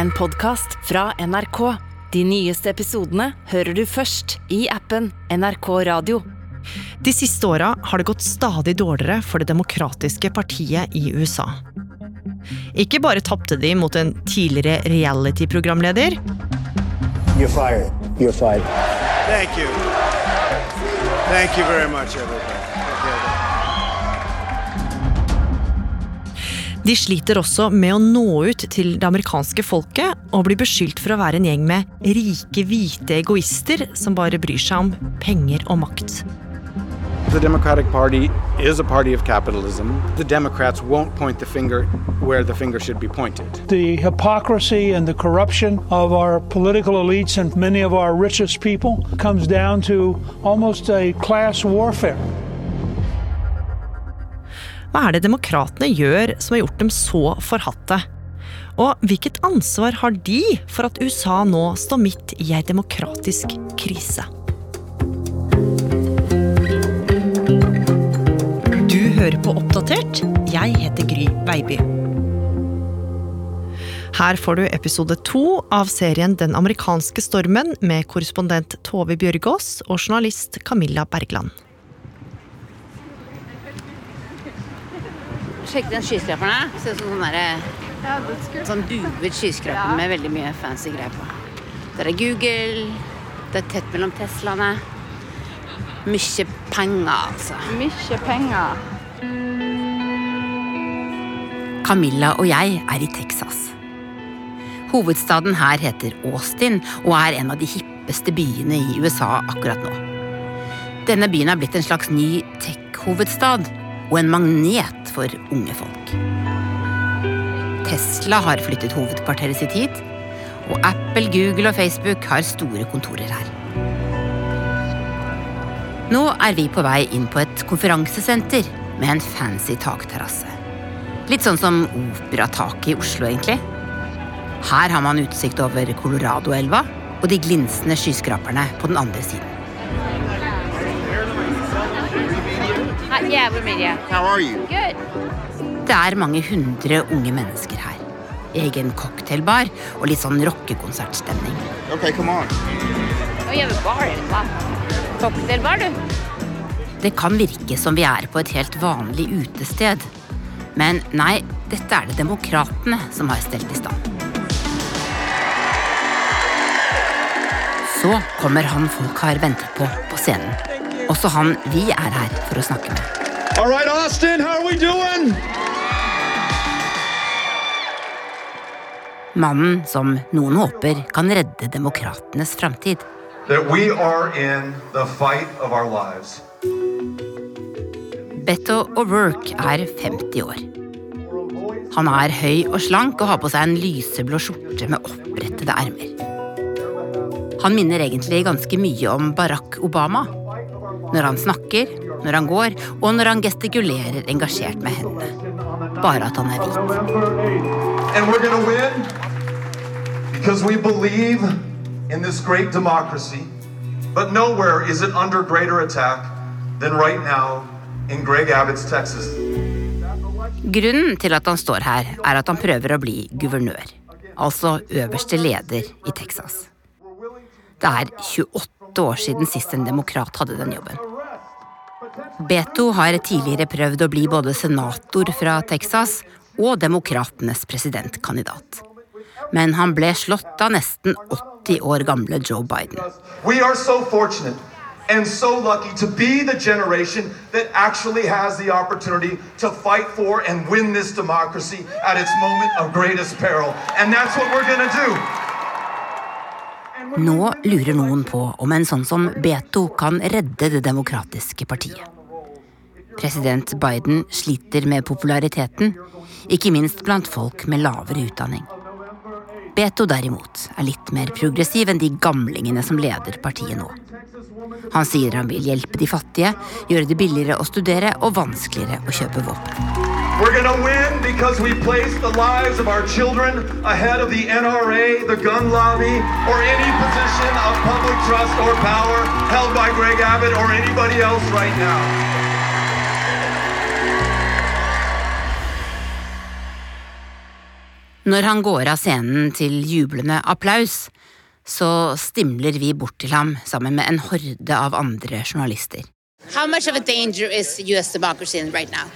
en podkast fra NRK. De nyeste episodene hører du først i appen NRK Radio. De siste åra har det gått stadig dårligere for Det demokratiske partiet i USA. Ikke bare tapte de mot en tidligere reality-programleder. You're fired. You're fired. Thank you. Thank you very much, everybody. De sliter også med å nå ut til det amerikanske folket og blir beskyldt for å være en gjeng med rike, hvite egoister som bare bryr seg om penger og makt. The Democratic Party is a party of capitalism. The Democrats won't point the finger where the finger should be pointed. The hypocrisy and the corruption of our political elites and many of our richest people comes down to almost a class warfare. Hva er det demokratene gjør som har gjort dem så forhatte? Og hvilket ansvar har de for at USA nå står midt i ei demokratisk krise? Du hører på Oppdatert. Jeg heter Gry Veiby. Her får du episode to av serien Den amerikanske stormen med korrespondent Tove Bjørgaas og journalist Camilla Bergland. Sjekk den skyskraperen. Ser ut som sånn derre Sånn duvet skyskraper med veldig mye fancy greier på. Der er Google. Det er tett mellom Teslaene. Mye penger, altså. Mye penger. Camilla og jeg er i Texas. Hovedstaden her heter Austin og er en av de hippeste byene i USA akkurat nå. Denne byen er blitt en slags ny tech-hovedstad og en magnet for unge folk. Tesla har flyttet hovedkvarteret sitt hit, og Apple, Google og Facebook har store kontorer her. Nå er vi på vei inn på et konferansesenter med en fancy takterrasse. Litt sånn som Operataket i Oslo, egentlig. Her har man utsikt over Colorado-elva og de glinsende skyskraperne på den andre siden. Yeah, we're media. How are you? Good. Det er mange hundre unge mennesker her. Egen cocktailbar og litt sånn rockekonsertstemning. Okay, come on. Oh, you have a bar in wow. Cocktailbar, du. Det kan virke som vi er på et helt vanlig utested. Men nei, dette er det demokratene som har stelt i stand. Så kommer han folk har ventet på på scenen. Også han vi er her for å snakke med. All right, Austin, how are we doing? Mannen som noen håper kan redde demokratenes framtid. Beto O'Rourke er 50 år. Han er høy og slank og har på seg en lyseblå skjorte med opprettede ermer. Han minner egentlig ganske mye om Barack Obama. Når han snakker, når han går, og når han gestikulerer engasjert med hendene. Bare at han er hvit. November 8th. And we're going to win because we believe in this great democracy. But nowhere is it under greater attack than right now in Greg Abbott's Texas. Grunnen til at han står her, er at han prøver å bli guvernør. Altså øverste leder i Texas. Det er 28 år siden sist en demokrat hadde den jobben. Beto har tidligere prøvd å bli både senator fra Texas og demokratenes presidentkandidat. Men han ble slått av nesten 80 år gamle Joe Biden. And so lucky to be the generation that actually has the opportunity to fight for and win this democracy at its moment of greatest peril. And that's what we're going to do. Nå lurer noen på om en sånn som Beto kan redde Det demokratiske partiet. President Biden sliter med populariteten, ikke minst blant folk med lavere utdanning. Beto derimot er litt mer progressiv enn de gamlingene som leder partiet nå. Han sier han vil hjelpe de fattige, gjøre det billigere å studere og vanskeligere å kjøpe våpen. The NRA, the gun lobby, or any position of public trust or power held by Greg Abbott or anybody else right now. Når han går av scenen til jublende applaus, så stimler vi bort til ham sammen med en horde av andre journalister. How much of a danger is U.S. democracy in right now?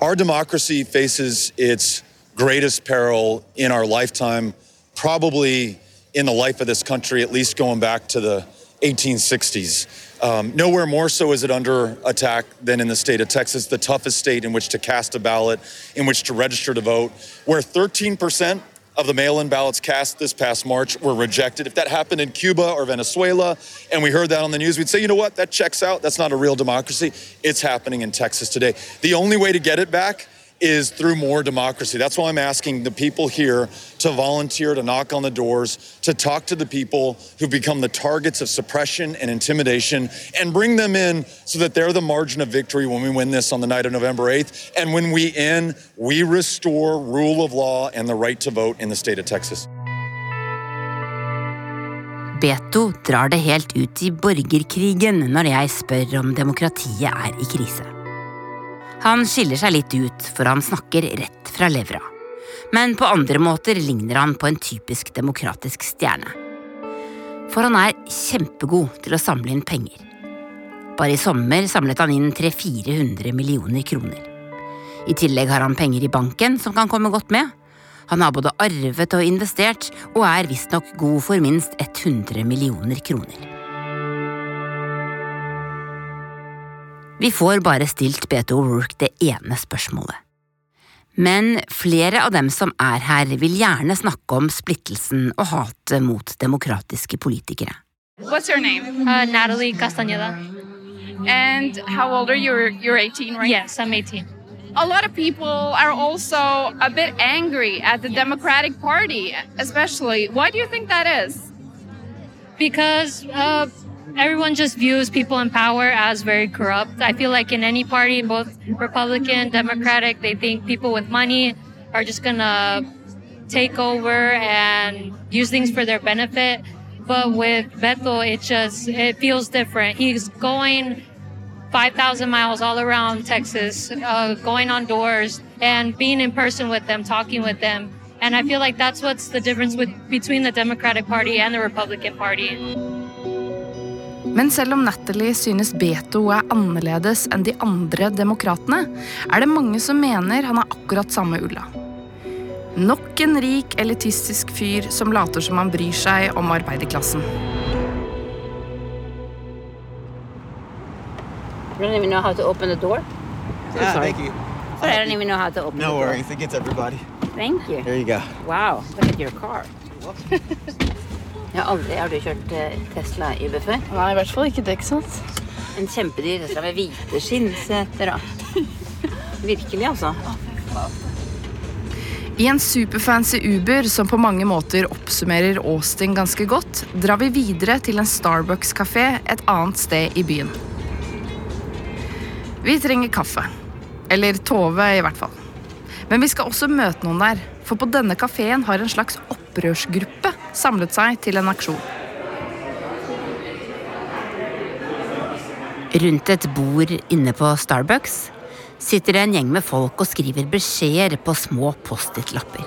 Our democracy faces its greatest peril in our lifetime, probably in the life of this country, at least going back to the 1860s. Um, nowhere more so is it under attack than in the state of Texas, the toughest state in which to cast a ballot, in which to register to vote, where 13% of the mail in ballots cast this past March were rejected. If that happened in Cuba or Venezuela and we heard that on the news, we'd say, you know what, that checks out. That's not a real democracy. It's happening in Texas today. The only way to get it back is through more democracy. That's why I'm asking the people here to volunteer, to knock on the doors, to talk to the people who become the targets of suppression and intimidation, and bring them in so that they're the margin of victory when we win this on the night of November 8th. And when we end, we restore rule of law and the right to vote in the state of Texas. Beto drar det helt ut i borgerkrigen når jeg spør om demokratiet er i krise. Han skiller seg litt ut, for han snakker rett fra levra. Men på andre måter ligner han på en typisk demokratisk stjerne. For han er kjempegod til å samle inn penger. Bare i sommer samlet han inn 300-400 millioner kroner. I tillegg har han penger i banken som kan komme godt med. Han har både arvet og investert, og er visstnok god for minst 100 millioner kroner. Vi får bare stilt Beto O'Rourke det ene spørsmålet. Men flere av dem som er her, vil gjerne snakke om splittelsen og hatet mot demokratiske politikere. What's your name? Uh, Natalie Castañeda. And how old are you? You're 18, right? Yes, I'm 18. A lot of people are also a bit angry at the Democratic Party, especially. Why do you think that is? Because uh, everyone just views people in power as very corrupt. I feel like in any party, both Republican, Democratic, they think people with money are just gonna take over and use things for their benefit. But with Beto, it just it feels different. He's going 5,000 miles all around Texas, uh, going on doors and being in person with them, talking with them. And I feel like that's what's the difference with, between the Democratic Party and the Republican Party. Men selv om Natalie synes Beto er annerledes enn de andre demokratene, er det mange som mener han er akkurat samme ulla. Nok en rik, elitistisk fyr som later som han bryr seg om arbeiderklassen. Don't even know how to open the door? So Yeah, sorry. thank you. Sorry, I don't even know how to open No the door. worries, it gets everybody. Thank you. There you go. Wow, look at your car. Jeg har aldri Har du kjørt eh, Tesla Uber før? Nei, i hvert fall ikke Texas. En kjempedyr Tesla med hvite skinnseter og Virkelig, altså. I en superfancy Uber som på mange måter oppsummerer Austin ganske godt, drar vi videre til en Starbucks-kafé et annet sted i byen. Vi trenger kaffe. Eller Tove, i hvert fall. Men vi skal også møte noen der, for på denne kafeen har en slags opprørsgruppe samlet seg til en aksjon. Rundt et bord inne på Starbucks sitter det en gjeng med folk og skriver beskjeder på små Post-It-lapper.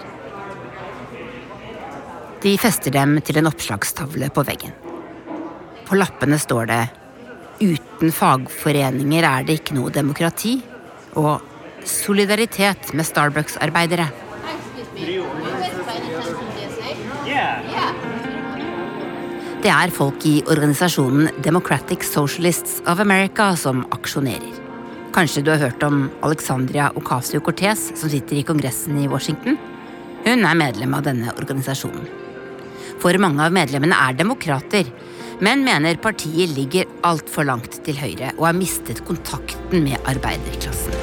De fester dem til en oppslagstavle på veggen. På lappene står det Uten fagforeninger er det ikke noe demokrati. Og solidaritet med Starbucks-arbeidere. Det er folk i organisasjonen Democratic Socialists of America som aksjonerer. Kanskje du har hørt om Alexandria Ocasio-Cortez, som sitter i Kongressen i Washington? Hun er medlem av denne organisasjonen. For mange av medlemmene er demokrater, men mener partiet ligger altfor langt til høyre og har mistet kontakten med arbeiderklassen.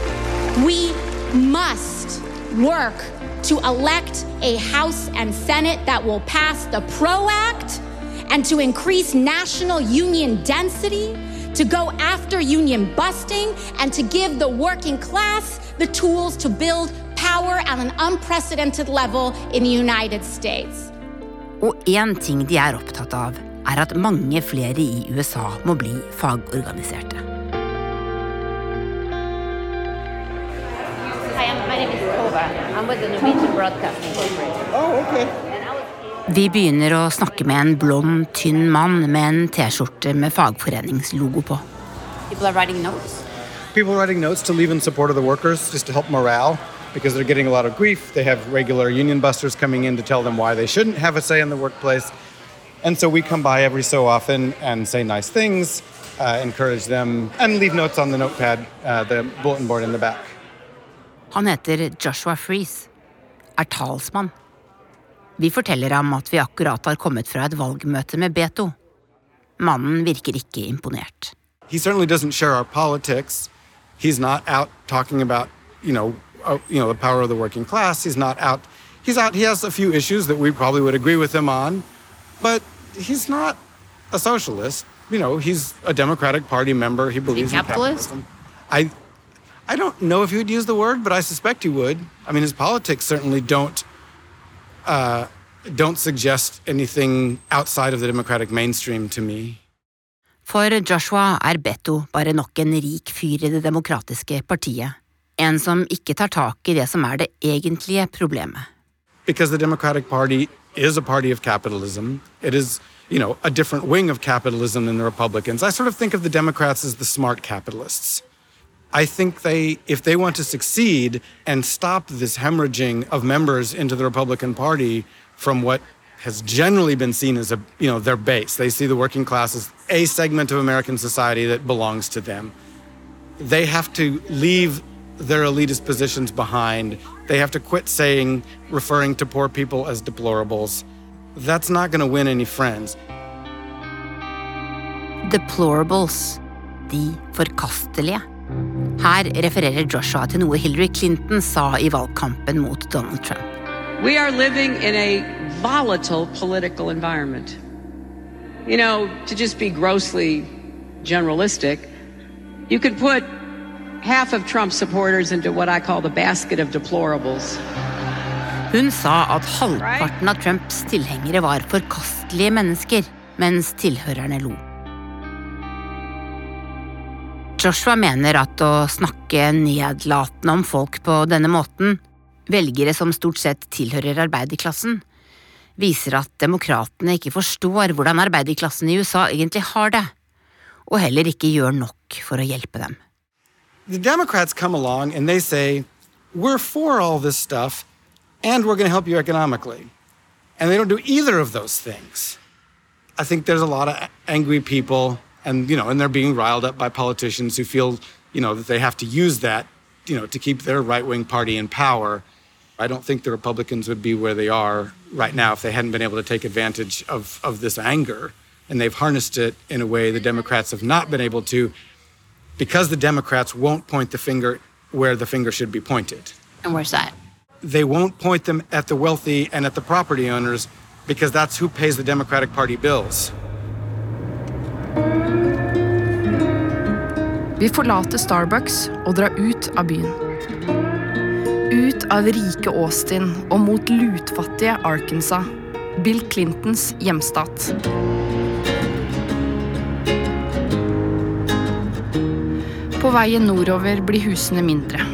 We must work to elect a House and Senate that will pass the PRO Act and to increase national union density, to go after union busting, and to give the working class the tools to build power at an unprecedented level in the United States. Og én ting de er opptatt av, er at mange flere i USA må bli fagorganiserte. Hi, my name is Nova. I'm with the Norwegian Broadcasting Corporation. Oh, okay. Vi begynner å snakke med en blond, tynn mann med en T-skjorte med fagforeningslogo på. People are writing notes. People writing notes to leave in support of the workers, just to help morale, because they're getting a lot of grief. They have regular union busters coming in to tell them why they shouldn't have a say in the workplace. And so we come by every so often and say nice things, uh, encourage them, and leave notes on the notepad, uh, the bulletin board in the back. Han heter Joshua Freeze, er talsmann. Vi forteller ham at vi akkurat har kommet fra et valgmøte med Beto. Mannen virker ikke imponert. He certainly doesn't share our politics. He's not out talking about, you know, uh, you know, the power of the working class. He's not out. He's out. He has a few issues that we probably would agree with him on, but he's not a socialist. You know, he's a Democratic Party member. He believes in capitalist? capitalism. I, I don't know if he would use the word, but I suspect he would. I mean, his politics certainly don't, uh, don't suggest anything outside of the Democratic mainstream to me. For Joshua er Beto bare nok en rik fyr i Det demokratiske partiet. En som ikke tar tak i det som er det egentlige problemet. because the Democratic Party is a party of capitalism. It is, you know, a different wing of capitalism than the Republicans. I sort of think of the Democrats as the smart capitalists. I think they, if they want to succeed and stop this hemorrhaging of members into the Republican Party from what has generally been seen as a, you know, their base. They see the working class as a segment of American society that belongs to them. They have to leave their elitist positions behind. They have to quit saying, referring to poor people as deplorables. That's not going to win any friends. Deplorables. De forkastelige. Her refererer Joshua til noe Hillary Clinton sa i valgkampen mot Donald Trump. We are living in a volatile political environment. You know, to just be grossly generalistic, you could put half of Trump's supporters into what I call the basket of deplorables. Hun sa at halvparten av Trumps tilhengere var forkastelige mennesker, mens tilhørerne lo. Joshua mener at å snakke nedlatende om folk på denne måten, velgere som stort sett tilhører arbeiderklassen, viser at demokratene ikke forstår hvordan arbeiderklassen i USA egentlig har det, og heller ikke gjør nok for å hjelpe dem. The Democrats come along and they say, we're for all this stuff and we're going to help you economically. And they don't do either of those things. I think there's a lot of angry people and you know and they're being riled up by politicians who feel you know that they have to use that you know to keep their right-wing party in power. I don't think the republicans would be where they are right now if they hadn't been able to take advantage of, of this anger. And they've harnessed it in a way the democrats have not been able to because the democrats won't point the finger where the finger should be pointed. And where's that? they won't point them at the wealthy and at the property owners because that's who pays the democratic party bills Vi forlater Starbucks og drar ut av byen. Ut av rike Austin og mot lutfattige Arkansas, Bill Clintons hjemstat. På veien nordover blir husene mindre.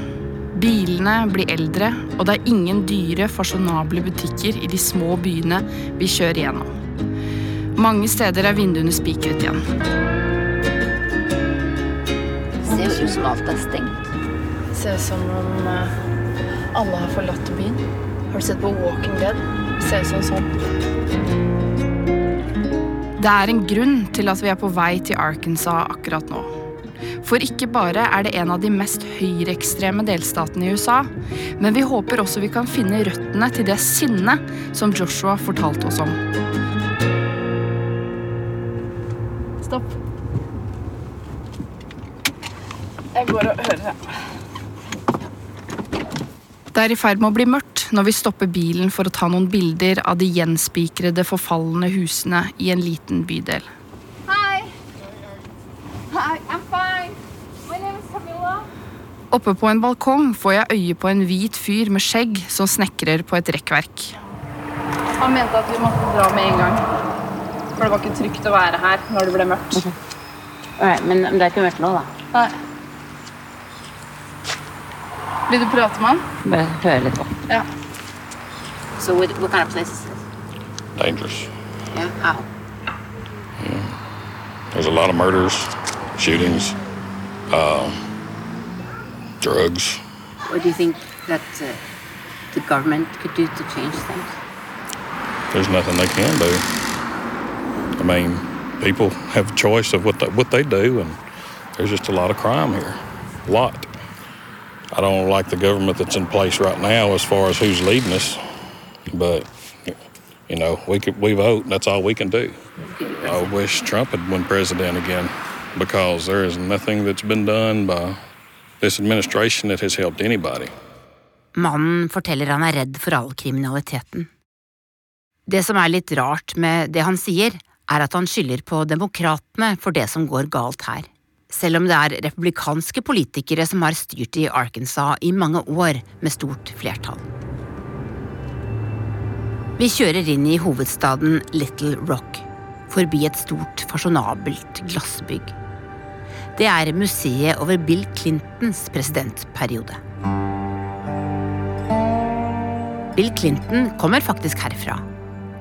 Bilene blir eldre, og det er ingen dyre, fasjonable butikker i de små byene vi kjører gjennom. Mange steder er vinduene spikret igjen. Ser jo ut som alt er stengt. Ser ut som om eh, alle har forlatt byen. Har du sett på Walking Dead? Ser ut som sånn. Det er en grunn til at vi er på vei til Arkansas akkurat nå. For ikke bare er det en av de mest høyreekstreme delstatene i USA, men vi håper også vi kan finne røttene til det sinnet som Joshua fortalte oss om. Stopp. Jeg går og hører. Det er i ferd med å bli mørkt når vi stopper bilen for å ta noen bilder av de gjenspikrede, forfalne husene i en liten bydel. Hi. Hi, I'm fine. My name is Camilla. Oppe på en balkong får jeg øye på en hvit fyr med skjegg som snekrer på et rekkverk. Han mente at vi måtte dra med en gang. For det var ikke trygt å være her når det ble mørkt. Okay. men men det er ikke mørkt nå, da. Nei. Vil du prate med han? Bare høre litt på. Ja. So what, what kind of place is this? Dangerous. Yeah, how? There's a lot of murders, shootings, um, drugs. What do you think that uh, the government could do to change things? There's nothing they can do. I mean, people have a choice of what they, what they do, and there's just a lot of crime here. A lot. I don't like the government that's in place right now as far as who's leading us, but you know, we could we vote. That's all we can do. I wish Trump had won president again, because there is nothing that's been done by this administration that has helped anybody. Mannen forteller han er redd for all kriminaliteten. Det som er litt rart med det han sier, er at han skylder på demokratene for det som går galt her, selv om det er republikanske politikere som har styrt i Arkansas i mange år med stort flertall. Vi kjører inn i hovedstaden Little Rock, forbi et stort, fasjonabelt glassbygg. Det er museet over Bill Clintons presidentperiode. Bill Clinton kommer faktisk herfra,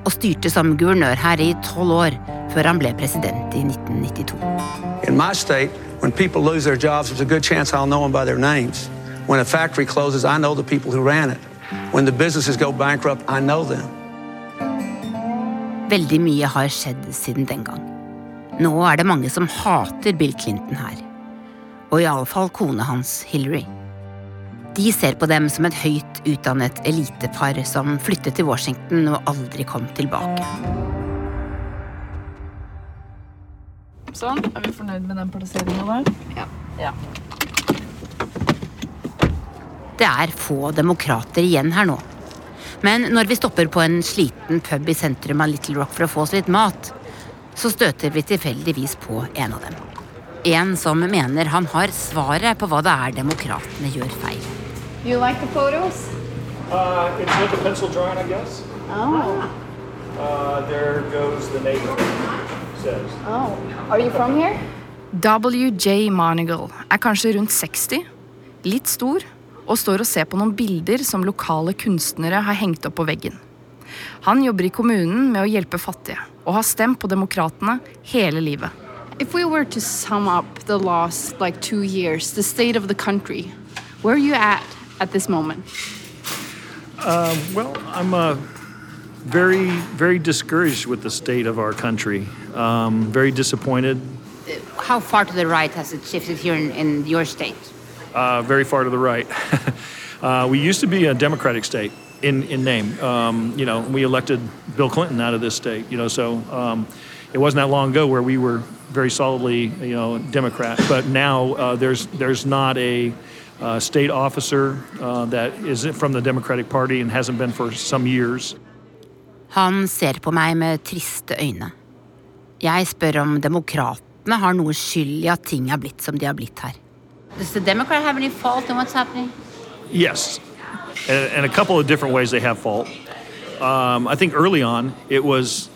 og styrte som guvernør her i tolv år før han ble president i 1992. In my state, when people lose their jobs, there's a good chance I'll know them by their names. When a factory closes, I know the people who ran it. When the businesses go bankrupt, I know them. Veldig mye har skjedd siden den gang. Nå er det mange som hater Bill Clinton her. Og iallfall kona hans, Hillary. De ser på dem som et høyt utdannet elitepar som flyttet til Washington og aldri kom tilbake. Sånn. Er vi fornøyd med den plasseringa der? Ja. ja. Det er få demokrater igjen her nå. Men når vi stopper på en sliten pub i sentrum av Little Rock for å få oss litt mat, så støter vi tilfeldigvis på en av dem. En som mener han har svaret på hva det er demokratene gjør feil. You like the photos? Uh, it's like a pencil drawing, I guess. Oh. Uh, there goes the neighbor. Says. Oh. Are you from here? WJ Marnigal er kanskje rundt 60, litt stor, og står og ser på noen bilder som lokale kunstnere har hengt opp på veggen. Han jobber i kommunen med å hjelpe fattige, og har stemt på Demokratene hele livet. If we were to sum up the last like two years, the state of the country, where are you at at this moment? Uh, well, I'm uh, very, very discouraged with the state of our country. Um, very disappointed. How far to the right has it shifted here in, in your state? Uh, very far to the right. uh, we used to be a Democratic state in, in name. Um, you know, we elected Bill Clinton out of this state. You know, so um, it wasn't that long ago where we were very solidly, you know, Democrat. But now uh, there's there's not a uh, state officer uh, that is from the Democratic Party and hasn't been for some years. Han ser på meg med triste øyne. Jeg spør om demokratene har noe skyld i at ting er blitt som de har blitt her. Does the Democrat have any fault in what's happening? Yes, and, and a couple of different ways they have fault. Um, I think early on it was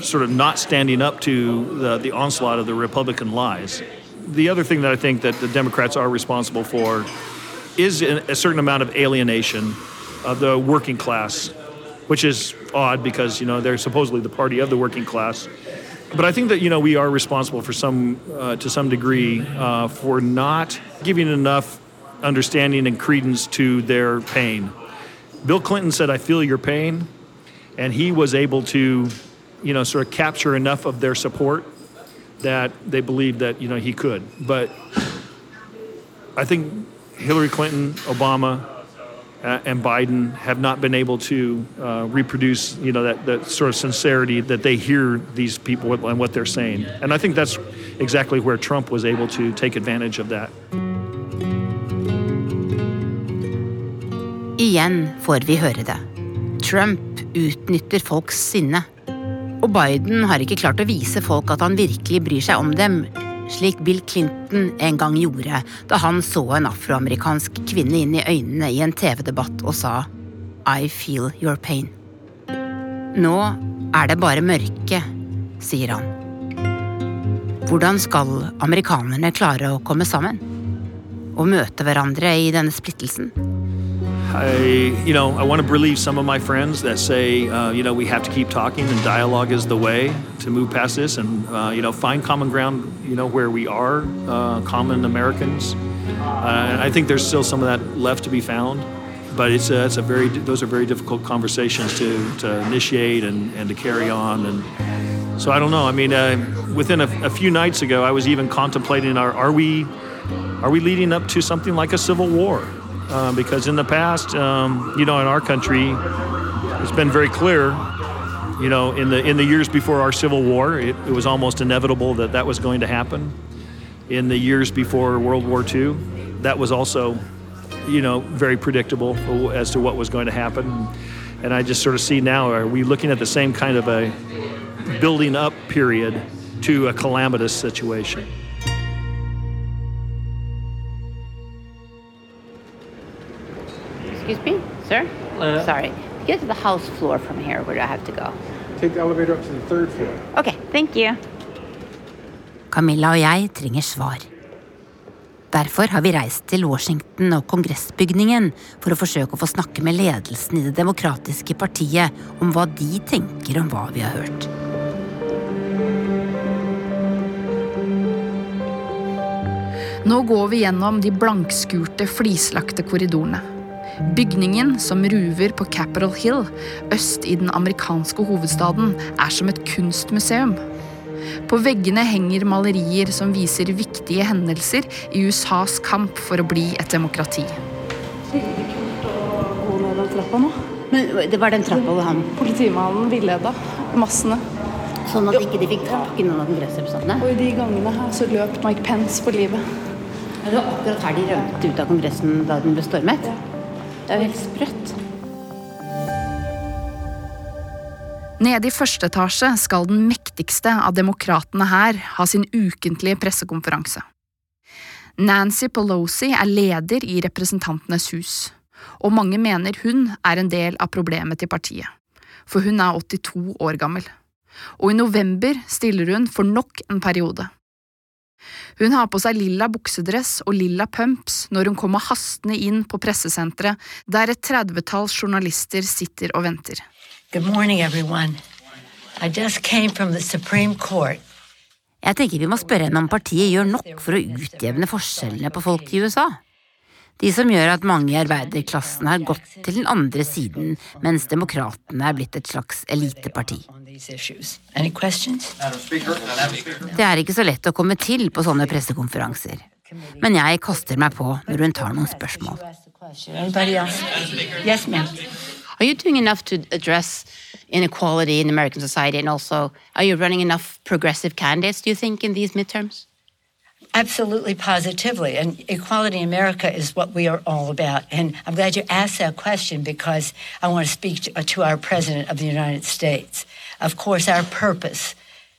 sort of not standing up to the, the onslaught of the Republican lies. The other thing that I think that the Democrats are responsible for is a certain amount of alienation of the working class, which is odd because you know they're supposedly the party of the working class. But I think that you know we are responsible for some, uh, to some degree, uh, for not giving enough understanding and credence to their pain. Bill Clinton said, "I feel your pain," and he was able to, you know, sort of capture enough of their support that they believed that you know he could. But I think Hillary Clinton, Obama, and Biden have not been able to uh, reproduce, you know, that, that sort of sincerity that they hear these people and what they're saying. And I think that's exactly where Trump was able to take advantage of that. Igjen får vi høre det. Trump utnytter folks sinne. Og Biden har ikke klart å vise folk at han virkelig bryr seg om dem, slik Bill Clinton en gang gjorde da han så en afroamerikansk kvinne inn i øynene i en TV-debatt og sa I feel your pain. Nå er det bare mørke, sier han. Hvordan skal amerikanerne klare å komme sammen? Og møte hverandre i denne splittelsen? I, you know, I want to relieve some of my friends that say, uh, you know, we have to keep talking and dialogue is the way to move past this and, uh, you know, find common ground, you know, where we are uh, common Americans. Uh, I think there's still some of that left to be found, but it's a, it's a very, those are very difficult conversations to, to initiate and, and to carry on. And so I don't know. I mean, uh, within a, a few nights ago, I was even contemplating, are, are we, are we leading up to something like a civil war? Uh, because in the past, um, you know, in our country, it's been very clear. You know, in the in the years before our Civil War, it, it was almost inevitable that that was going to happen. In the years before World War II, that was also, you know, very predictable as to what was going to happen. And I just sort of see now, are we looking at the same kind of a building up period to a calamitous situation? Excuse me, sir? Uh, Sorry. Get to the house floor from here, where do I have to go? Take the elevator up to the third floor. Okay, thank you. Camilla og jeg trenger svar. Derfor har vi reist til Washington og kongressbygningen for å forsøke å få snakke med ledelsen i Det demokratiske partiet om hva de tenker om hva vi har hørt. Nå går vi gjennom de blankskurte, flislagte korridorene. Bygningen som ruver på Capitol Hill øst i den amerikanske hovedstaden, er som et kunstmuseum. På veggene henger malerier som viser viktige hendelser i USAs kamp for å bli et demokrati. Men det var den trappa hvor han Politimannen villeda massene. Sånn at ikke de fikk tak i noen av kongressrepresentantene? Og i de gangene her så løp Mike Pence for livet. Ja, det var akkurat her de rømte ut av Kongressen da den ble stormet. Det er jo helt sprøtt. Nede i første etasje skal den mektigste av demokratene her ha sin ukentlige pressekonferanse. Nancy Pelosi er leder i Representantenes hus, og mange mener hun er en del av problemet til partiet, for hun er 82 år gammel. Og i november stiller hun for nok en periode. Hun har på seg lilla buksedress og lilla pumps når hun kommer hastende inn på pressesenteret, der et tredvetalls journalister sitter og venter. Morning, everyone. I just came from the Supreme Court. Jeg tenker vi må spørre henne om partiet gjør nok for å utjevne forskjellene på folk i USA. De som gjør at mange i arbeiderklassen har gått til den andre siden, mens demokratene er blitt et slags eliteparti. Det er ikke så lett å komme til på sånne pressekonferanser. Men jeg kaster meg på når hun tar noen spørsmål. Yes, ma'am. Are you doing enough to address inequality in American society? And also, are you running enough progressive candidates, do you think, in these midterms? Absolutely, positively. And Equality in America is what we are all about. And I'm glad you asked that question because I want to speak to, to our President of the United States. Of course, our purpose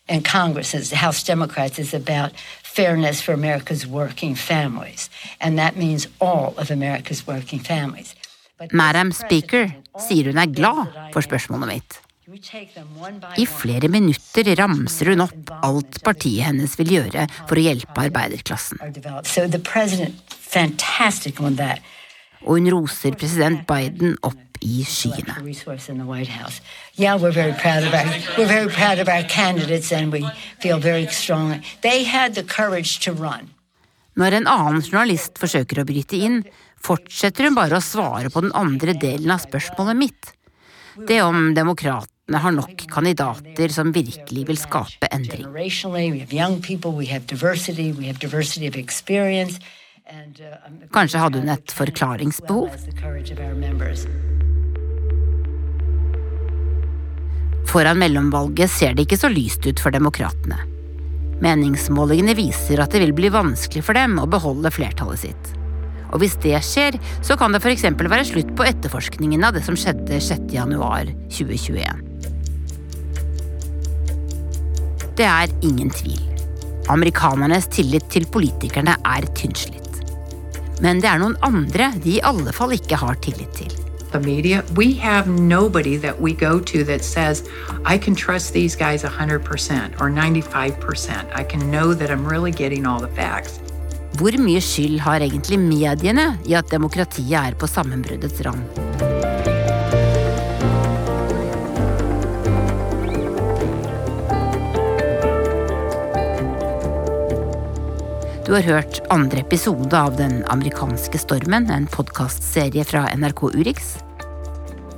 in Congress as House Democrats is about fairness for America's working families. And that means all of America's working families. Madam Speaker sier hun er glad for spørsmålet mitt. I flere minutter ramser hun opp alt partiet hennes vil gjøre for å hjelpe arbeiderklassen. Og hun roser president Biden opp i skyene. resource in the White House. Yeah, we're very proud of our we're very proud of our candidates, and we feel very strongly. They had the courage to run. Når en annen journalist forsøker å bryte inn, fortsetter hun bare å svare på den andre delen av spørsmålet mitt. Det om demokratene har nok kandidater som virkelig vil skape endring. Uh, Kanskje hadde hun et forklaringsbehov? Foran mellomvalget ser det ikke så lyst ut for demokratene. Meningsmålingene viser at det vil bli vanskelig for dem å beholde flertallet sitt. Og hvis det skjer, så kan det f.eks. være slutt på etterforskningen av det som skjedde 6.1.2021. Det er ingen tvil. Amerikanernes tillit til politikerne er tynnslitt. Men det er noen andre de i alle fall ikke har tillit til. the media. We have nobody that we go to that says, I can trust these guys 100% or 95%. I can know that I'm really getting all the facts. Hvor mye skyld har egentlig mediene i at demokratiet er på sammenbruddets rand? Du har hørt andre episode av Den amerikanske stormen, en podkastserie fra NRK Urix.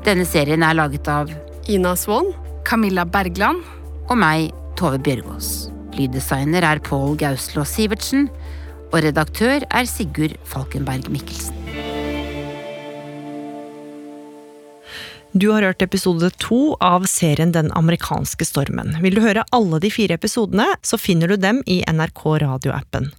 Denne serien er laget av Ina Swann. Camilla Bergland. Og meg, Tove Bjørgaas. Lyddesigner er Pål Gauslå Sivertsen. Og redaktør er Sigurd Falkenberg Mikkelsen. Du har hørt episode to av serien Den amerikanske stormen. Vil du høre alle de fire episodene, så finner du dem i NRK radioappen.